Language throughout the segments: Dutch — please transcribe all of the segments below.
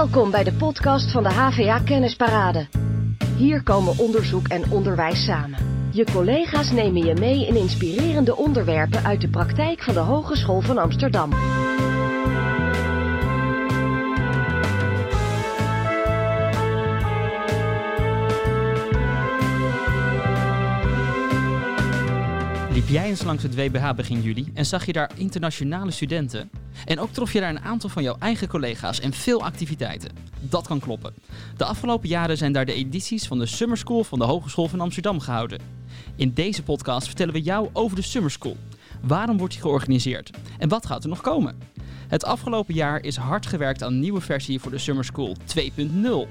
Welkom bij de podcast van de HVA Kennisparade. Hier komen onderzoek en onderwijs samen. Je collega's nemen je mee in inspirerende onderwerpen uit de praktijk van de Hogeschool van Amsterdam. Liep jij eens langs het WBH begin juli en zag je daar internationale studenten? En ook trof je daar een aantal van jouw eigen collega's en veel activiteiten. Dat kan kloppen. De afgelopen jaren zijn daar de edities van de Summer School van de Hogeschool van Amsterdam gehouden. In deze podcast vertellen we jou over de Summer School. Waarom wordt die georganiseerd? En wat gaat er nog komen? Het afgelopen jaar is hard gewerkt aan een nieuwe versie voor de Summer School 2.0.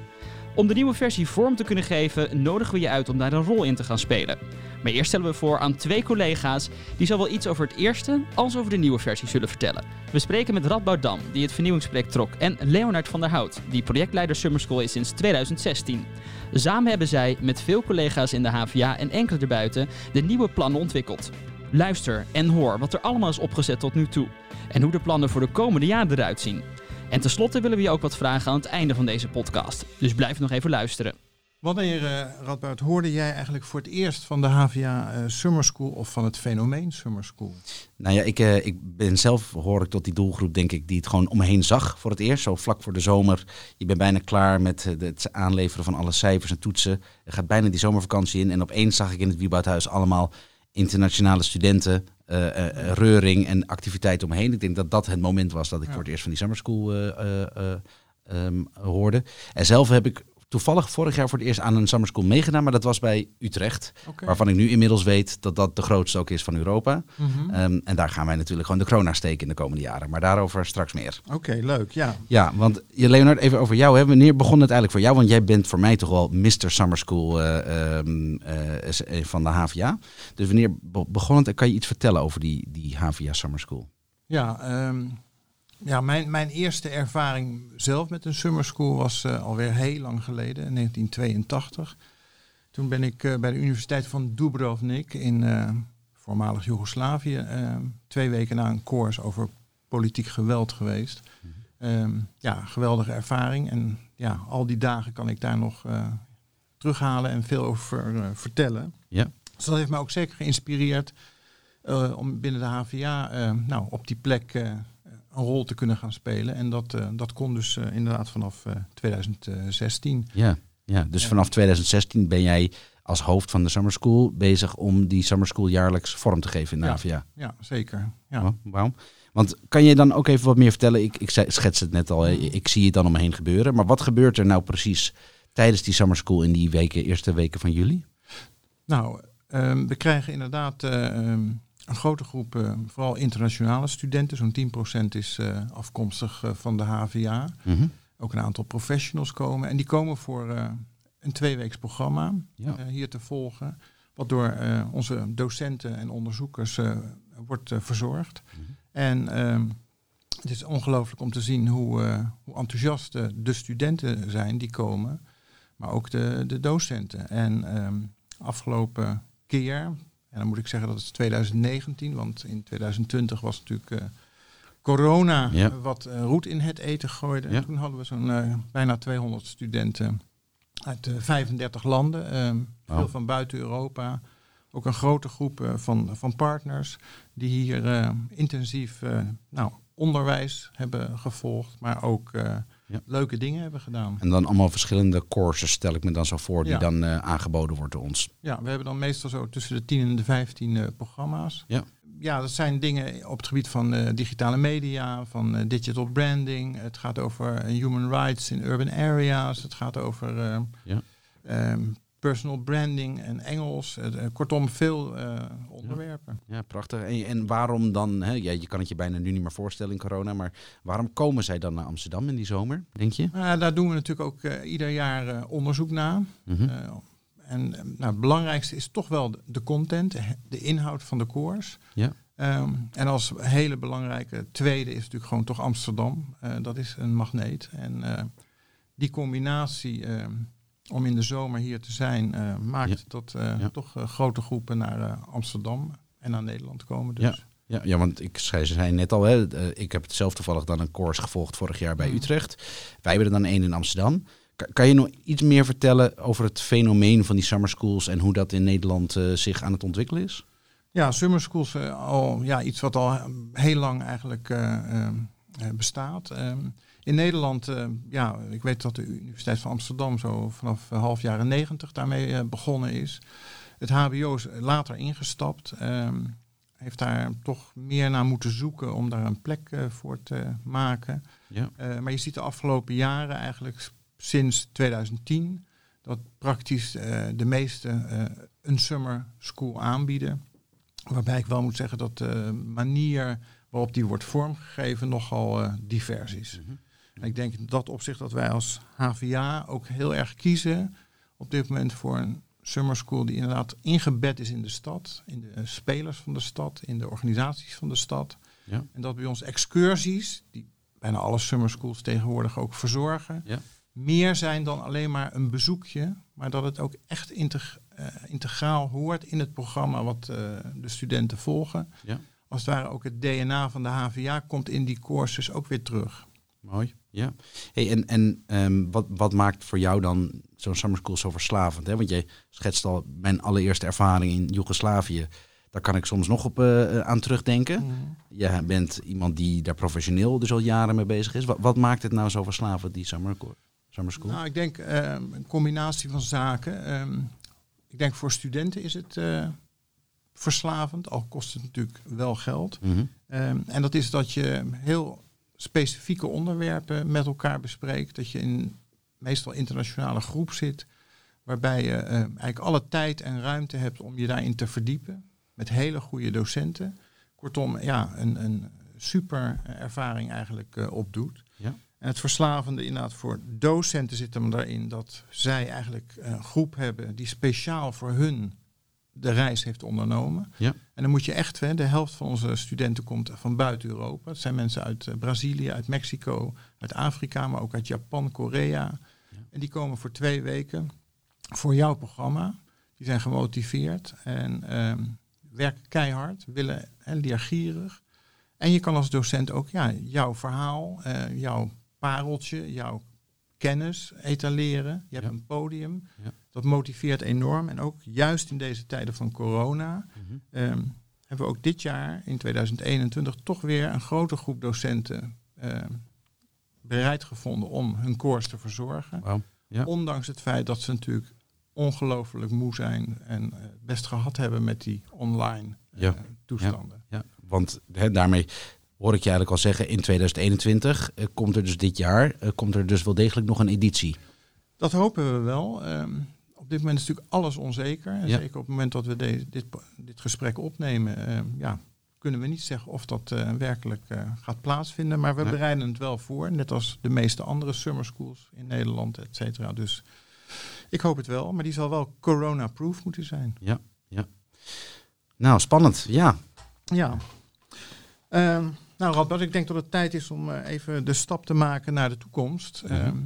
Om de nieuwe versie vorm te kunnen geven, nodigen we je uit om daar een rol in te gaan spelen. Maar eerst stellen we voor aan twee collega's die zowel iets over het eerste als over de nieuwe versie zullen vertellen. We spreken met Radboud Dam, die het vernieuwingsproject trok, en Leonard van der Hout, die projectleider Summer School is sinds 2016. Samen hebben zij met veel collega's in de HVA en enkele erbuiten de nieuwe plannen ontwikkeld. Luister en hoor wat er allemaal is opgezet tot nu toe en hoe de plannen voor de komende jaren eruit zien. En tenslotte willen we je ook wat vragen aan het einde van deze podcast. Dus blijf nog even luisteren. Wanneer, uh, Radboud, hoorde jij eigenlijk voor het eerst van de HVA uh, Summer School of van het fenomeen Summer School? Nou ja, ik, uh, ik ben zelf, hoor ik tot die doelgroep, denk ik, die het gewoon om me heen zag voor het eerst. Zo vlak voor de zomer. Je bent bijna klaar met het aanleveren van alle cijfers en toetsen. Er gaat bijna die zomervakantie in. En opeens zag ik in het Wieboudhuis allemaal internationale studenten, reuring en activiteiten omheen. Ik denk dat dat het moment was dat ik ja. voor het eerst van die Summer School um, hoorde. En zelf heb ik toevallig vorig jaar voor het eerst aan een summer school meegedaan, maar dat was bij Utrecht. Okay. Waarvan ik nu inmiddels weet dat dat de grootste ook is van Europa. Mm -hmm. um, en daar gaan wij natuurlijk gewoon de corona steken in de komende jaren. Maar daarover straks meer. Oké, okay, leuk. Ja. Ja, want Leonard, even over jou. Hè. Wanneer begon het eigenlijk voor jou? Want jij bent voor mij toch wel Mr. Summer School uh, um, uh, van de HVA. Dus wanneer begon het? Kan je iets vertellen over die, die HVA Summer School? Ja, um ja, mijn, mijn eerste ervaring zelf met een summer school was uh, alweer heel lang geleden, in 1982. Toen ben ik uh, bij de Universiteit van Dubrovnik in uh, voormalig Joegoslavië twee weken na een course over politiek geweld geweest. Um, ja, geweldige ervaring. En ja, al die dagen kan ik daar nog terughalen en veel over vertellen. Ja. Dus dat heeft me ook zeker geïnspireerd om binnen de HVA nou, op die plek een rol te kunnen gaan spelen. En dat, uh, dat kon dus uh, inderdaad vanaf uh, 2016. Ja, ja, dus vanaf 2016 ben jij als hoofd van de Summer School bezig om die Summer School jaarlijks vorm te geven in de ja. Ja, zeker. Ja. Oh, waarom? Want kan je dan ook even wat meer vertellen? Ik, ik schets het net al, hè. ik zie het dan om me heen gebeuren. Maar wat gebeurt er nou precies tijdens die Summer School in die weken, eerste weken van juli? Nou, um, we krijgen inderdaad... Um, een grote groep, uh, vooral internationale studenten. Zo'n 10% is uh, afkomstig uh, van de HVA. Mm -hmm. Ook een aantal professionals komen. En die komen voor een tweeweeks programma ja. hier te volgen. Wat door onze docenten en onderzoekers wordt verzorgd. Mm -hmm. En ehm, het is ongelooflijk om te zien hoe, hoe enthousiast de studenten zijn die komen. Maar ook de, de docenten. En um, afgelopen keer, en dan moet ik zeggen dat is 2019, want in 2020 was natuurlijk uh, corona ja. wat uh, roet in het eten gooide. Ja. En toen hadden we zo'n bijna 200 studenten uit 35 landen, veel wow. van buiten Europa. Ook een grote groep van, van partners die hier intensief nou, onderwijs hebben gevolgd, maar ook ja. leuke dingen hebben gedaan. En dan allemaal verschillende courses, stel ik me dan zo voor, die ja. dan uh, aangeboden wordt door ons. Ja, we hebben dan meestal zo tussen de 10 en de 15 uh, programma's. Ja. Ja, dat zijn dingen op het gebied van uh, digitale media, van digital branding. Het gaat over human rights in urban areas. Het gaat over ja. um, personal branding en Engels. Uh, kortom, veel uh, onderwerpen. Ja, ja prachtig. En, en, waarom dan, hè, ja, je kan het je bijna nu niet meer voorstellen in corona, maar waarom komen zij dan naar Amsterdam in die zomer, denk je? Uh, daar doen we natuurlijk ook uh, ieder jaar onderzoek naar. Mm -hmm. en nou, het belangrijkste is toch wel de content, de inhoud van de koers. Ja. Um, en als hele belangrijke tweede is natuurlijk gewoon toch Amsterdam. dat is een magneet. En die combinatie ehm, om in de zomer hier te zijn, uh, maakt ja. dat uh, ja. toch uh, grote groepen naar Amsterdam en naar Nederland komen. Dus. Ja. Ja, ja, want ik zei, ze zei net al, hè, eh, ik heb het zelf toevallig dan een course gevolgd vorig jaar bij Mhm. Utrecht. Wij hebben er dan één in Amsterdam. Ka- Kan je nog iets meer vertellen over het fenomeen van die summer schools en hoe dat in Nederland eh, zich aan het ontwikkelen is? Ja, summer schools eh, al ja, iets wat al heel lang eigenlijk eh, eh, eh, bestaat. Ehm, in Nederland, eh, ja, ik weet dat de Universiteit van Amsterdam zo vanaf eh, half jaren negentig daarmee eh, begonnen is. Het HBO is later ingestapt. ehm, heeft daar toch meer naar moeten zoeken om daar een plek voor te maken. Ja. Maar je ziet de afgelopen jaren, eigenlijk sinds 2010, dat praktisch de meeste een summer school aanbieden. Waarbij ik wel moet zeggen dat de manier waarop die wordt vormgegeven nogal divers is. En ik denk in dat opzicht dat wij als HVA ook heel erg kiezen op dit moment voor een summer school die inderdaad ingebed is in de stad, in de spelers van de stad, in de organisaties van de stad. Ja. En dat bij ons excursies, die bijna alle summer schools tegenwoordig ook verzorgen, Ja. meer zijn dan alleen maar een bezoekje, maar dat het ook echt integ- eh, integraal hoort in het programma wat eh, de studenten volgen. Ja. Als het ware ook het DNA van de HVA komt in die courses ook weer terug. Mooi, ja. Hey, en en ehm, wat, wat maakt voor jou dan zo'n summer school zo verslavend? Hè? Want jij schetst al mijn allereerste ervaring in Joegoslavië. Daar kan ik soms nog op eh, aan terugdenken. Je bent iemand die daar professioneel dus al jaren mee bezig is. Wat, wat maakt het nou zo verslavend, die summer, summer school? Nou, ik denk ehm, een combinatie van zaken. Ehm, ik denk voor studenten is het eh, verslavend, al kost het natuurlijk wel geld. Mhm. En dat is dat je heel specifieke onderwerpen met elkaar bespreekt. Dat je in meestal internationale groep zit, waarbij je eh, eigenlijk alle tijd en ruimte hebt om je daarin te verdiepen. Met hele goede docenten. Kortom, ja, een, een super ervaring eigenlijk eh, opdoet. Ja. En het verslavende inderdaad voor docenten zit hem daarin dat zij eigenlijk een groep hebben die speciaal voor hun de reis heeft ondernomen. Ja. En dan moet je echt, hè, de helft van onze studenten komt van buiten Europa. Het zijn mensen uit eh, Brazilië, uit Mexico, uit Afrika, maar ook uit Japan, Korea. En die komen voor twee weken voor jouw programma. Die zijn gemotiveerd en ehm, werken keihard, willen hè, leergierig. En je kan als docent ook ja, jouw verhaal, eh, jouw pareltje, jouw kennis etaleren. Je hebt Ja. een podium. Ja. Dat motiveert enorm. En ook juist in deze tijden van corona Mhm. ehm, hebben we ook dit jaar, in 2021, toch weer een grote groep docenten ehm, bereid gevonden om hun course te verzorgen. Ja. Ondanks het feit dat ze natuurlijk ongelooflijk moe zijn en eh, het best gehad hebben met die online eh, Ja. toestanden. Want daarmee hoor ik je eigenlijk al zeggen, in 2021 eh, komt er dus dit jaar, eh, komt er dus wel degelijk nog een editie. Dat hopen we wel. Ehm, op dit moment is natuurlijk alles onzeker. En Ja. Zeker op het moment dat we de- dit, dit gesprek opnemen, ehm, ja, kunnen we niet zeggen of dat eh, werkelijk gaat plaatsvinden. Maar we Nee. bereiden het wel voor, net als de meeste andere summer schools in Nederland, et cetera. Dus ik hoop het wel, maar die zal wel corona-proof moeten zijn. Ja, ja. Nou, spannend. Ja, Ja. Ehm, nou, Radboud, ik denk dat het tijd is om eh, even de stap te maken naar de toekomst. Mhm. Ehm,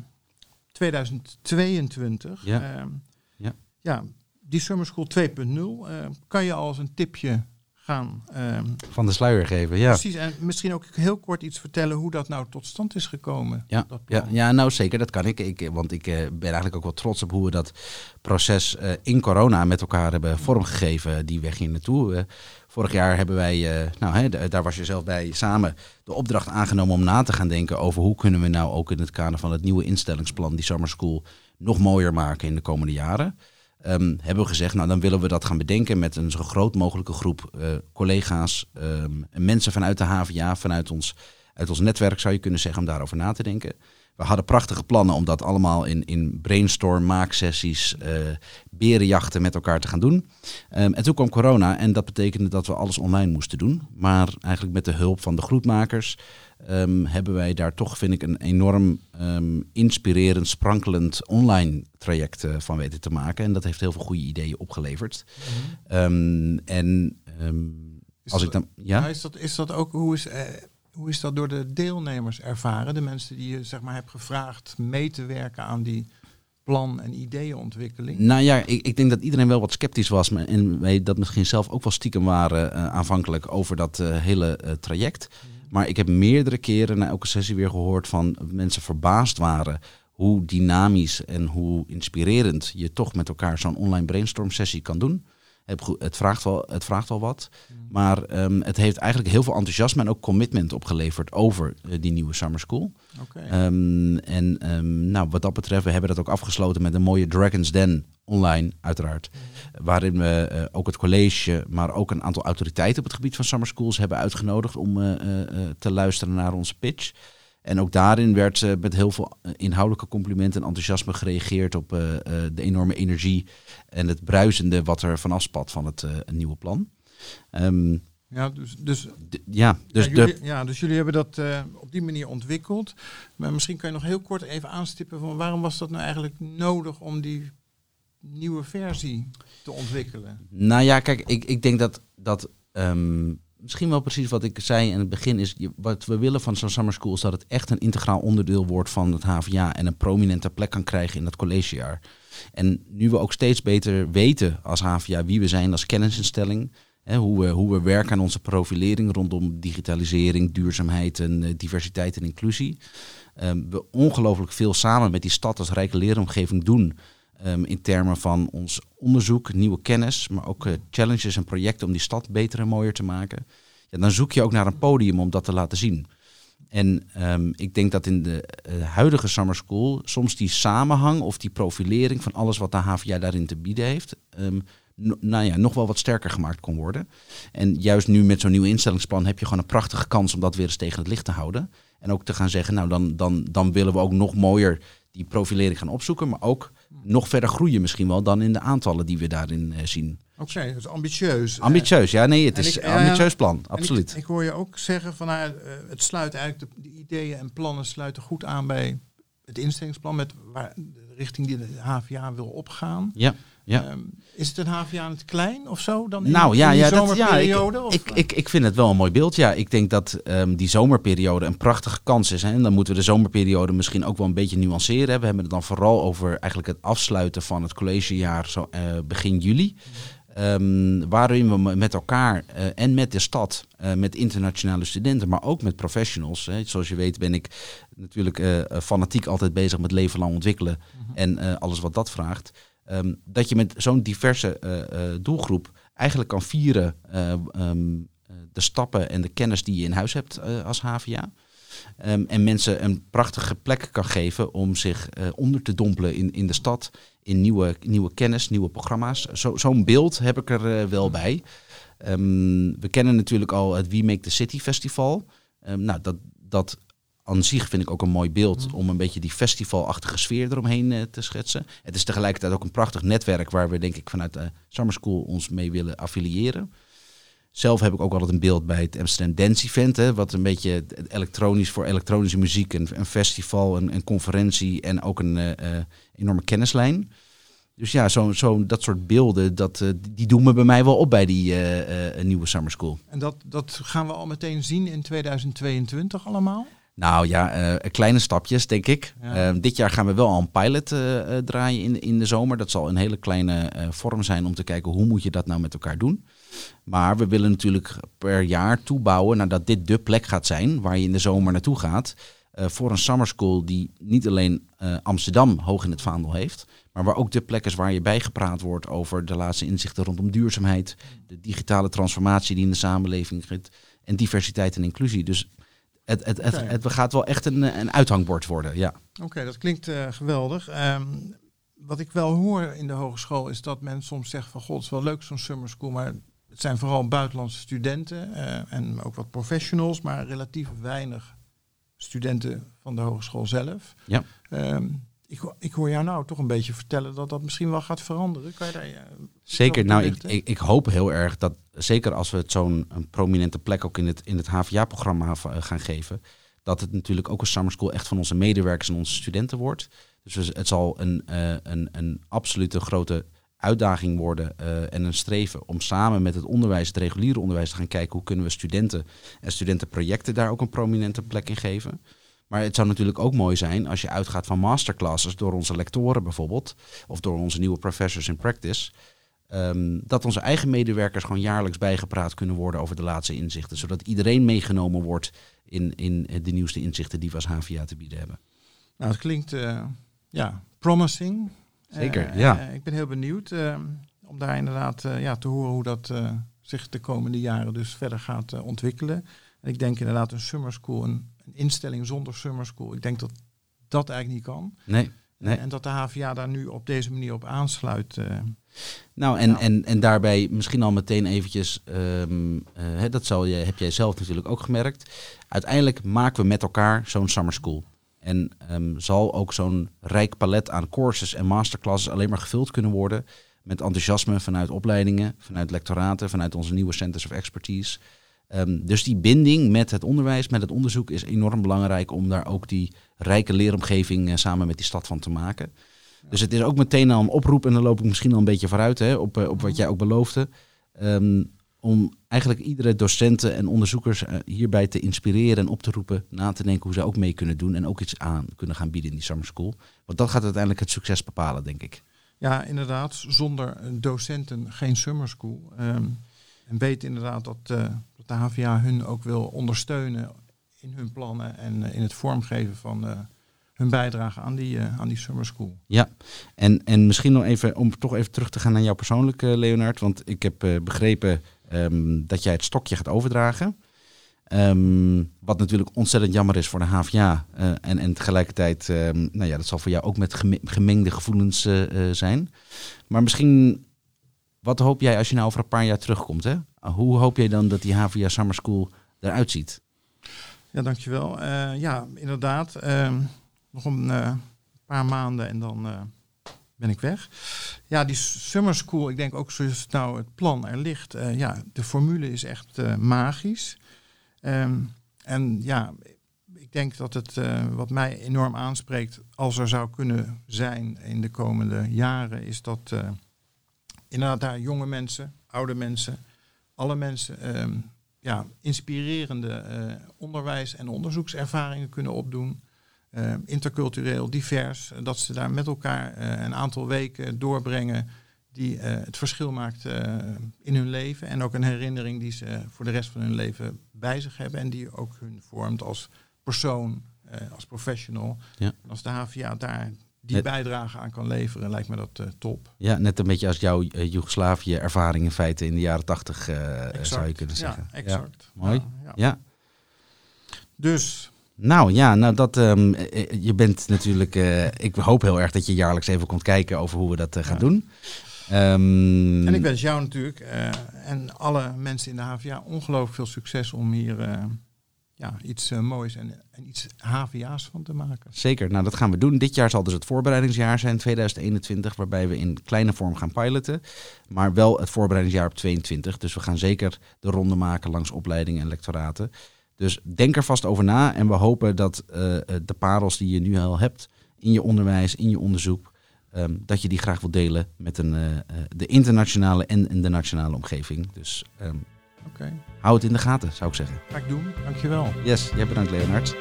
2022. Ja. Ehm, Ja. ja, die Summer School 2.0. eh, kan je al als een tipje gaan. ehm, van de sluier geven. Ja. Precies, en misschien ook heel kort iets vertellen hoe dat nou tot stand is gekomen. Ja, ja, ja, nou zeker, dat kan ik. ik want ik eh, ben eigenlijk ook wel trots op hoe we dat proces eh, in corona met elkaar hebben vormgegeven, die weg hier naartoe. Eh, vorig jaar hebben wij, eh, nou hè, daar was je zelf bij, samen de opdracht aangenomen om na te gaan denken over hoe kunnen we nou ook in het kader van het nieuwe instellingsplan, die Summer School, nog mooier maken in de komende jaren. Ehm, hebben we gezegd, nou dan willen we dat gaan bedenken met een zo groot mogelijke groep eh, collega's ehm, en mensen vanuit de HVA, vanuit ons, uit ons netwerk zou je kunnen zeggen, om daarover na te denken. We hadden prachtige plannen om dat allemaal in, in brainstorm, maaksessies, eh berenjachten met elkaar te gaan doen. Ehm, en toen kwam corona en dat betekende dat we alles online moesten doen. Maar eigenlijk met de hulp van de groetmakers ehm, hebben wij daar toch, vind ik, een enorm ehm, inspirerend, sprankelend online traject eh, van weten te maken. En dat heeft heel veel goede ideeën opgeleverd. Ehm, en ehm, Is als ik dat- dan... Ja? Maar is, dat, is dat ook, hoe is, eh, hoe is dat door de deelnemers ervaren? De mensen die je zeg maar hebt gevraagd mee te werken aan die plan- en ideeënontwikkeling? Nou ja, ik, ik denk dat iedereen wel wat sceptisch was. maar- En wij dat misschien zelf ook wel stiekem waren eh, aanvankelijk over dat eh, hele eh, traject. Maar ik heb meerdere keren na elke sessie weer gehoord van mensen verbaasd waren hoe dynamisch en hoe inspirerend je toch met elkaar zo'n online brainstorm sessie kan doen. Het, vraagt, wel, het vraagt wel wat. Maar ehm, het heeft eigenlijk heel veel enthousiasme en ook commitment opgeleverd over eh, die nieuwe Summer School. Ehm, en ehm, nou, wat dat betreft, we hebben dat ook afgesloten met een mooie Dragon's Den online, uiteraard. Waarin we eh, ook het college, maar ook een aantal autoriteiten op het gebied van summer schools hebben uitgenodigd om eh, te luisteren naar onze pitch. En ook daarin werd eh, met heel veel eh, inhoudelijke complimenten en enthousiasme gereageerd op eh, de enorme energie en het bruisende wat er vanaf spat van het nieuwe plan. Ehm, ja, dus, dus, ja, dus ja, de, jullie, ja, dus jullie hebben dat op die manier ontwikkeld. Maar misschien kan je nog heel kort even aanstippen van waarom was dat nou eigenlijk nodig om die nieuwe versie te ontwikkelen? Nou ja, kijk, ik, ik denk dat, dat ehm, misschien wel precies wat ik zei in het begin is, wat we willen van zo'n summer school is dat het echt een integraal onderdeel wordt van het HVA en een prominente plek kan krijgen in dat collegejaar. En nu we ook steeds beter weten als HVA wie we zijn als kennisinstelling, hè, hoe, we, hoe we werken aan onze profilering rondom digitalisering, duurzaamheid en eh, diversiteit en inclusie, ehm, we ongelooflijk veel samen met die stad als rijke leeromgeving doen Ehm, in termen van ons onderzoek, nieuwe kennis, maar ook eh, challenges en projecten om die stad beter en mooier te maken. Ja, dan zoek je ook naar een podium om dat te laten zien. En ehm, ik denk dat in de eh, huidige summer school soms die samenhang of die profilering van alles wat de HVA daarin te bieden heeft, ehm, no- nou ja, nog wel wat sterker gemaakt kon worden. En juist nu met zo'n nieuw instellingsplan heb je gewoon een prachtige kans om dat weer eens tegen het licht te houden. En ook te gaan zeggen, nou dan, dan, dan willen we ook nog mooier die profilering gaan opzoeken, maar ook nog verder groeien misschien wel dan in de aantallen die we daarin eh, zien. Oké, dat is ambitieus. Ambitieus, ja nee, het en is ik- een ambitieus plan, absoluut. Ik, ik hoor je ook zeggen van nou, eh, het sluit eigenlijk de, de ideeën en plannen sluiten goed aan bij het instellingsplan met waar de richting die de HVA wil opgaan. Ja, ja. Ehm, is het een het klein of zo dan in, Nou ja, in ja, dat, ja ik, of- ik, ik, ik vind het wel een mooi beeld. Ja, ik denk dat ehm, die zomerperiode een prachtige kans is. Hè. En dan moeten we de zomerperiode misschien ook wel een beetje nuanceren. We hebben het dan vooral over eigenlijk het afsluiten van het collegejaar zo, eh, begin juli. Ehm, waarin we me- met elkaar eh, en met de stad, eh, met internationale studenten, maar ook met professionals. Hè. Zoals je weet ben ik natuurlijk eh, fanatiek altijd bezig met leven lang ontwikkelen en eh, alles wat dat vraagt. Ehm, dat je met zo'n diverse eh, eh, doelgroep eigenlijk kan vieren eh, ehm, eh, de stappen en de kennis die je in huis hebt als HVA. Ehm, en mensen een prachtige plek kan geven om zich onder te dompelen in, in de stad. In nieuwe, nieuwe kennis, nieuwe programma's. Zo, zo'n beeld heb ik er wel bij. We kennen natuurlijk al het We Make the City Festival. Nou, dat, dat aan zich vind ik ook een mooi beeld om een beetje die festivalachtige sfeer eromheen eh, te schetsen. Het is tegelijkertijd ook een prachtig netwerk waar we denk ik vanuit de Summer School ons mee willen affiliëren. Zelf heb ik ook altijd een beeld bij het Amsterdam Dance Event, hè, wat een beetje elektronisch voor elektronische muziek, een, een festival, een, een conferentie en ook een eh, eh, enorme kennislijn. Dus ja, zo, zo, dat soort beelden, dat, eh, die doen me bij mij wel op bij die eh, eh, nieuwe Summer School. En dat, dat gaan we al meteen zien in 2022 allemaal? Nou ja, eh, kleine stapjes, denk ik. Ja. Eh, dit jaar gaan we wel al een pilot eh, draaien in, in de zomer. Dat zal een hele kleine vorm zijn om te kijken hoe moet je dat nou met elkaar doen. Maar we willen natuurlijk per jaar toebouwen nadat dit de plek gaat zijn waar je in de zomer naartoe gaat. voor een summer school die niet alleen Amsterdam hoog in het vaandel heeft, maar waar ook de plek is waar je bijgepraat wordt over de laatste inzichten rondom duurzaamheid, de digitale transformatie die in de samenleving zit en diversiteit en inclusie. Dus het, het, het, het gaat wel echt een, een uithangbord worden, ja. Oké, dat klinkt eh, geweldig. Ehm, wat ik wel hoor in de hogeschool is dat men soms zegt van god, het is wel leuk zo'n summer school, maar het zijn vooral buitenlandse studenten eh, en ook wat professionals, maar relatief weinig studenten van de hogeschool zelf. Ja. Ehm, ik, ik hoor jou nou toch een beetje vertellen dat dat misschien wel gaat veranderen. Kan je daar, eh, Zeker, nou, ik, ik, ik hoop heel erg dat, zeker als we het zo'n prominente plek ook in het, in het HVA-programma gaan geven, dat het natuurlijk ook een summer school echt van onze medewerkers en onze studenten wordt. Dus het zal een, eh, een, een absolute grote uitdaging worden eh, en een streven om samen met het onderwijs, het reguliere onderwijs, te gaan kijken hoe kunnen we studenten en studentenprojecten daar ook een prominente plek in geven. Maar het zou natuurlijk ook mooi zijn als je uitgaat van masterclasses door onze lectoren bijvoorbeeld, of door onze nieuwe professors in practice. Ehm, dat onze eigen medewerkers gewoon jaarlijks bijgepraat kunnen worden over de laatste inzichten. Zodat iedereen meegenomen wordt in, in de nieuwste inzichten die we als HVA te bieden hebben. Nou, het klinkt uh, ja, promising. Zeker, uh, ja. ik ben heel benieuwd om daar inderdaad ja, te horen hoe dat zich de komende jaren dus verder gaat ontwikkelen. En ik denk inderdaad een summer school, een, een, instelling zonder summer school. Ik denk dat dat eigenlijk niet kan. Nee. nee. En dat de HVA daar nu op deze manier op aansluit. Nou, en, en, en daarbij misschien al meteen eventjes, um, uh, dat zal je, heb jij zelf natuurlijk ook gemerkt. Uiteindelijk maken we met elkaar zo'n summer school. En um, zal ook zo'n rijk palet aan courses en masterclasses alleen maar gevuld kunnen worden met enthousiasme vanuit opleidingen, vanuit lectoraten, vanuit onze nieuwe centers of expertise. Um, dus die binding met het onderwijs, met het onderzoek is enorm belangrijk om daar ook die rijke leeromgeving uh, samen met die stad van te maken. Dus het is ook meteen al een oproep, en dan loop ik misschien al een beetje vooruit hè, op, op wat jij ook beloofde. Um, om eigenlijk iedere docenten en onderzoekers uh, hierbij te inspireren en op te roepen na te denken hoe ze ook mee kunnen doen en ook iets aan kunnen gaan bieden in die summer school. Want dat gaat uiteindelijk het succes bepalen, denk ik. Ja, inderdaad. Zonder docenten geen summer school. Um, en weet inderdaad dat, dat de HVA hun ook wil ondersteunen in hun plannen en uh, in het vormgeven van hun bijdrage aan die, aan die summer school. Ja, en, en misschien nog even om toch even terug te gaan naar jou persoonlijk, Leonard. Want ik heb begrepen um, dat jij het stokje gaat overdragen. Um, wat natuurlijk ontzettend jammer is voor de HVA. en, en tegelijkertijd, um, nou ja, dat zal voor jou ook met gemengde gevoelens zijn. Maar misschien, wat hoop jij als je nou over een paar jaar terugkomt? Hè? Hoe hoop jij dan dat die HVA Summer School eruit ziet? Ja, dankjewel. ja, inderdaad nog een uh, paar maanden en dan uh, ben ik weg. Ja, die summer school, ik denk ook zoals nou het plan er ligt. Ja, de formule is echt magisch. Um, en ja, ik denk dat het wat mij enorm aanspreekt, als er zou kunnen zijn in de komende jaren, is dat inderdaad daar jonge mensen, oude mensen, alle mensen um, ja, inspirerende onderwijs- en onderzoekservaringen kunnen opdoen. Uh, intercultureel, divers, uh, dat ze daar met elkaar uh, een aantal weken doorbrengen die het verschil maakt in hun leven en ook een herinnering die ze voor de rest van hun leven bij zich hebben en die ook hun vormt als persoon, als professional. Ja. En als de HVA daar die net, bijdrage aan kan leveren, lijkt me dat top. Ja, net een beetje als jouw Joegoslavië-ervaring in feite in de jaren tachtig, zou je kunnen zeggen. Ja, exact. Ja. Mooi. Ja, ja. Dus nou ja, nou dat, um, je bent natuurlijk. Uh, ik hoop heel erg dat je jaarlijks even komt kijken over hoe we dat uh, gaan doen. Um, en ik wens jou natuurlijk uh, en alle mensen in de HVA ongelooflijk veel succes om hier ja, iets moois en, en, iets HVA's van te maken. Zeker, nou dat gaan we doen. Dit jaar zal dus het voorbereidingsjaar zijn, 2021, waarbij we in kleine vorm gaan piloten. Maar wel het voorbereidingsjaar op 22. Dus we gaan zeker de ronde maken langs opleidingen en lectoraten. Dus denk er vast over na en we hopen dat uh, de parels die je nu al hebt in je onderwijs, in je onderzoek, um, dat je die graag wilt delen met een, de internationale en, de nationale omgeving. Dus um, okay. hou het in de gaten, zou ik zeggen. Ga ik doen, dankjewel. Yes, jij bedankt Leonard.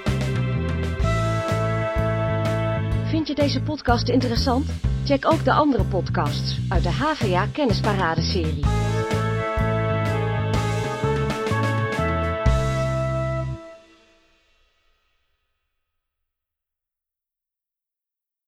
Vind je deze podcast interessant? Check ook de andere podcasts uit de HVA Kennisparade serie.